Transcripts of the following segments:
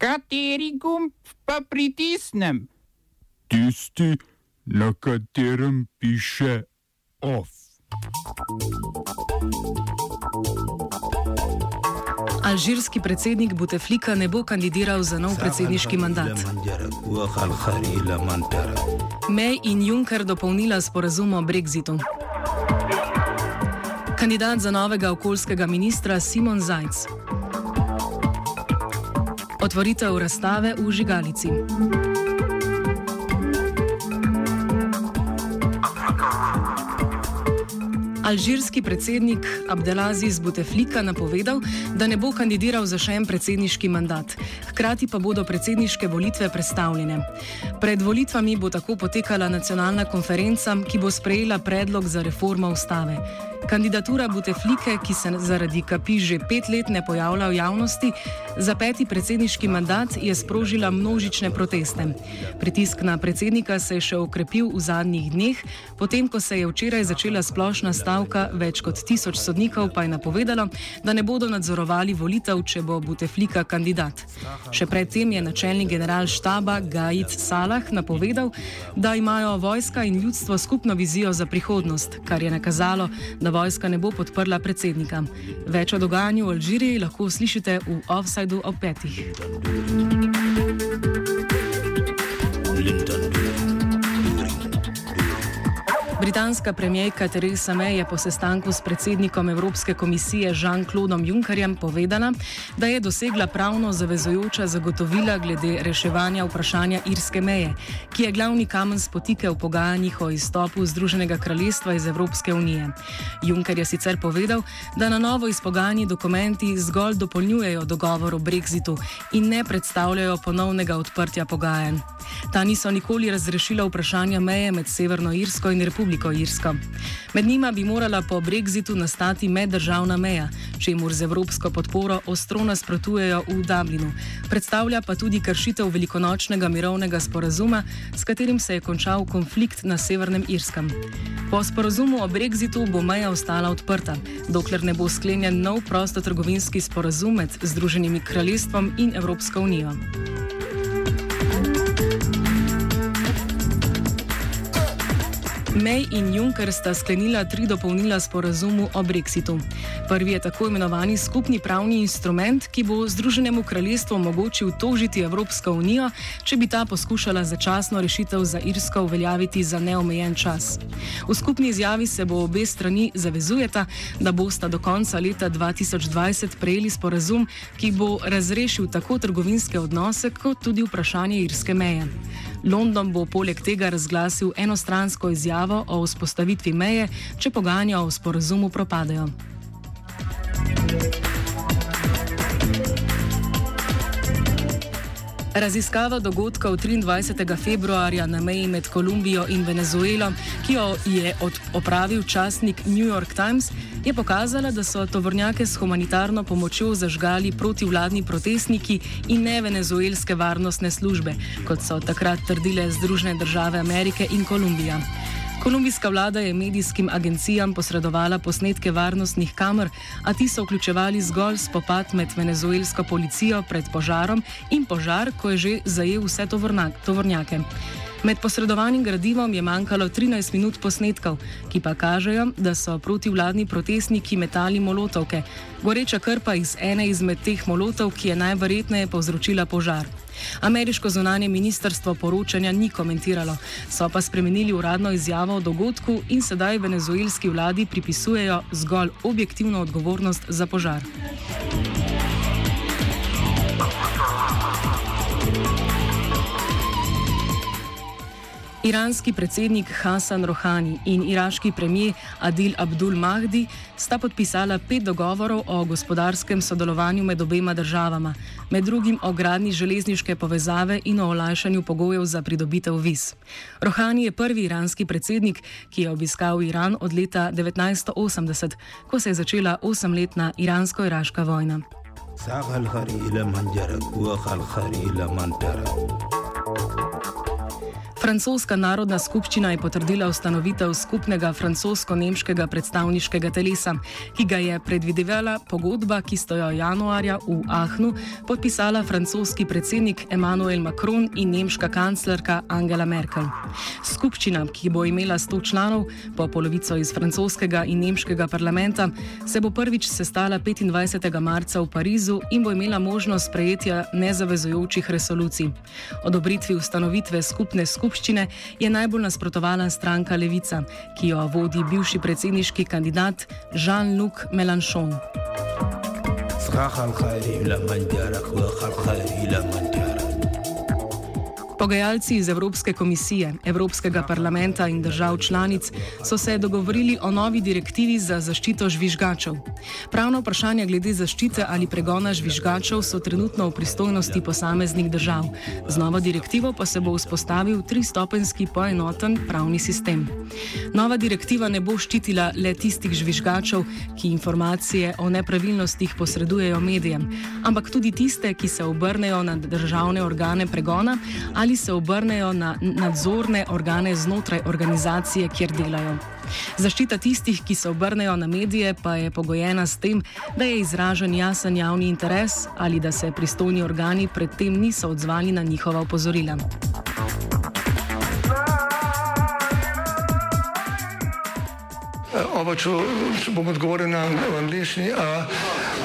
Kateri gumb pa pritisnem? Tisti, na katerem piše OF. Alžirski predsednik Buteflika ne bo kandidiral za nov predsedniški mandat. May in Juncker dopolnila sporazum o Brexitu. Kandidat za novega okoljskega ministra Simon Zajc. Otvoritev razstave v Žigalici. Alžirski predsednik Abdelaziz Buteflika napovedal, da ne bo kandidiral za še en predsedniški mandat, hkrati pa bodo predsedniške volitve predstavljene. Pred volitvami bo tako potekala nacionalna konferenca, ki bo sprejela predlog za reformo ustave. Kandidatura Buteflike, ki se zaradi kapi že pet let ne pojavlja v javnosti, za peti predsedniški mandat je sprožila množične proteste. Pritisk na predsednika se je še okrepil v zadnjih dneh, potem ko se je včeraj začela splošna stavka, več kot tisoč sodnikov pa je napovedalo, da ne bodo nadzorovali volitev, če bo Buteflika kandidat. Še predtem je načelnik general štaba Gajit Salah napovedal, da imajo vojska in ljudstvo skupno vizijo za prihodnost, kar je nakazalo, da vojska ne bo podprla predsednika. Več o dogajanju v Alžiriji lahko slišite v Offsideu ob petih. Britanska premijejka Theresa May je po sestanku s predsednikom Evropske komisije Jean-Claudom Junckerjem povedala, da je dosegla pravno zavezujoča zagotovila glede reševanja vprašanja irske meje, ki je glavni kamen spotike v pogajanjih o izstopu Združenega kraljestva iz Evropske unije. Juncker je sicer povedal, da na novo izpogajani dokumenti zgolj dopolnjujejo dogovor o brexitu in ne predstavljajo ponovnega odprtja pogajanj. Ta niso nikoli razrešila vprašanja meje med Severno Irsko in Republiko Irsko. Med njima bi morala po brexitu nastati meddržavna meja, čemu z evropsko podporo ostro nasprotujejo v Dublinu. Predstavlja pa tudi kršitev velikonočnega mirovnega sporazuma, s katerim se je končal konflikt na Severnem Irskem. Po sporazumu o brexitu bo meja ostala odprta, dokler ne bo sklenjen nov prostotrgovinski sporazum med Združenimi kraljestvom in Evropsko unijo. May in Juncker sta sklenila tri dopolnila sporazumu o Brexitu. Prvi je tako imenovani skupni pravni instrument, ki bo Združenemu kraljestvu omogočil tožiti Evropsko unijo, če bi ta poskušala začasno rešitev za Irsko uveljaviti za neomejen čas. V skupni izjavi se bo obe strani zavezujeta, da bosta do konca leta 2020 prejeli sporazum, ki bo razrešil tako trgovinske odnose, kot tudi vprašanje irske meje. London bo poleg tega razglasil enostransko izjavo o vzpostavitvi meje, če pogajanja o sporazumu propadajo. Raziskava dogodkov 23. februarja na meji med Kolumbijo in Venezuelo, ki jo je opravil časnik New York Times, je pokazala, da so tovornjake s humanitarno pomočjo zažgali protivladni protestniki in ne venezuelske varnostne službe, kot so takrat trdile Združene države Amerike in Kolumbija. Kolumbijska vlada je medijskim agencijam posredovala posnetke varnostnih kamer, a ti so vključevali zgolj spopad med venezuelsko policijo pred požarom in požar, ko je že zajel vse tovornjake. Med posredovanim gradivom je manjkalo 13 minut posnetkov, ki pa kažejo, da so protivladni protestniki metali molotovke, goreča krpa iz ene izmed teh molotov, ki je najverjetneje povzročila požar. Ameriško zunanje ministrstvo poročanja ni komentiralo, so pa spremenili uradno izjavo o dogodku in sedaj venezuelski vladi pripisujejo zgolj objektivno odgovornost za požar. Iranski predsednik Hasan Rohani in iraški premijer Adil Abdul Mahdi sta podpisala pet dogovorov o gospodarskem sodelovanju med obema državama, med drugim o gradni železniške povezave in o olajšanju pogojev za pridobitev viz. Rohani je prvi iranski predsednik, ki je obiskal Iran od leta 1980, ko se je začela osemletna iransko-iraška vojna. Sahal hari ila manjara, Francoska narodna skupščina je potrdila ustanovitev skupnega francosko-nemškega predstavniškega telesa, ki ga je predvidevala pogodba, ki sto jo januarja v Ahnu podpisala francoski predsednik Emmanuel Macron in nemška kanclerka Angela Merkel. Skupščina, ki bo imela 100 članov, po polovico iz francoskega in nemškega parlamenta, se bo prvič sestala 25. marca v Parizu in bo imela možnost sprejetja nezavezujočih resolucij. Odobritvi ustanovitve skupne skupščine skupščine je najbolj nasprotovala stranka Levica, ki jo vodi bivši predsedniški kandidat Jean-Luc Mélenchon. Pogajalci iz Evropske komisije, Evropskega parlamenta in držav članic so se dogovorili o novi direktivi za zaščito žvižgačev. Pravno vprašanje glede zaščite ali pregona žvižgačev so trenutno v pristojnosti posameznih držav. Z novo direktivo pa se bo vzpostavil tristopenski poenoten pravni sistem. Nova direktiva ne bo ščitila le tistih žvižgačev, ki informacije o nepravilnostih posredujejo medijem, ampak tudi tiste, ki se obrnejo na državne organe pregona ali ali se obrnejo na nadzorne organe znotraj organizacije, kjer delajo. Zaščita tistih, ki se obrnejo na medije, pa je pogojena s tem, da je izražen jasen javni interes ali da se pristojni organi predtem niso odzvali na njihova opozorila. Oba, če, če bom odgovoril na angliški.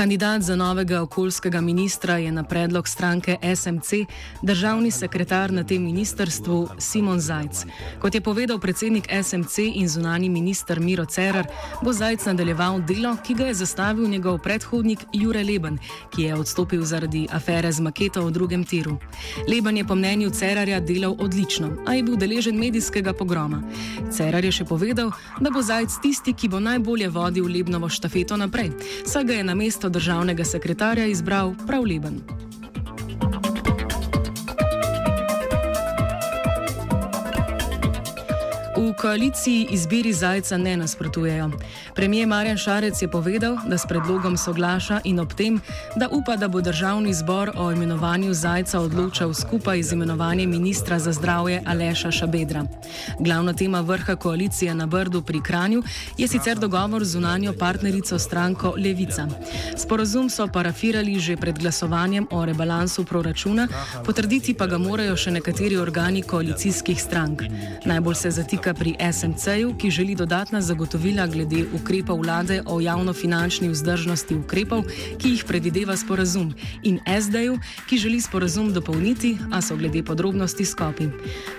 Kandidat za novega okoljskega ministra je na predlog stranke SMC državni sekretar na tem ministrstvu Simon Zajc. Kot je povedal predsednik SMC in zunani minister Miro Cerar, bo Zajc nadaljeval delo, ki ga je zastavil njegov predhodnik Jure Leben, ki je odstopil zaradi afere z maketo v drugem tiru. Leben je po mnenju Cerarja delal odlično, a je bil deležen medijskega pogroma. Cerar je še povedal, da bo Zajc tisti, ki bo najbolje vodil Lebnovo štafeto naprej, saj ga je na mesto državnega sekretarja izbral prav Leben. V koaliciji izbiri zajca ne nasprotujejo. Premijer Marjan Šarec je povedal, da s predlogom soglaša in ob tem, da upa, da bo državni zbor o imenovanju zajca odločal skupaj z imenovanjem ministra za zdravje Aleša Šabedra. Glavna tema vrha koalicije na Brdu pri Kranju je sicer dogovor z unanjo partnerico stranko Levica. Sporazum so parafirali že pred glasovanjem o rebalansu proračuna, potrditi pa ga morajo še nekateri organi koalicijskih strank. Najbolj se zatika pri SMC-ju, ki želi dodatna zagotovila glede ukrepov vlade o javnofinančni vzdržnosti ukrepov, ki jih predvideva sporazum, in SD-ju, ki želi sporazum dopolniti, a so glede podrobnosti skopi.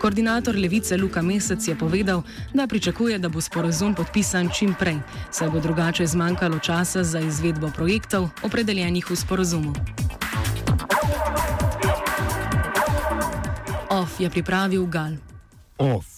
Koordinator Levice Luka Mesec je povedal, da pričakuje, da bo sporazum podpisan čim prej, saj bo drugače zmanjkalo časa za izvedbo projektov, opredeljenih v sporazumu. OF je pripravil Gal. OF.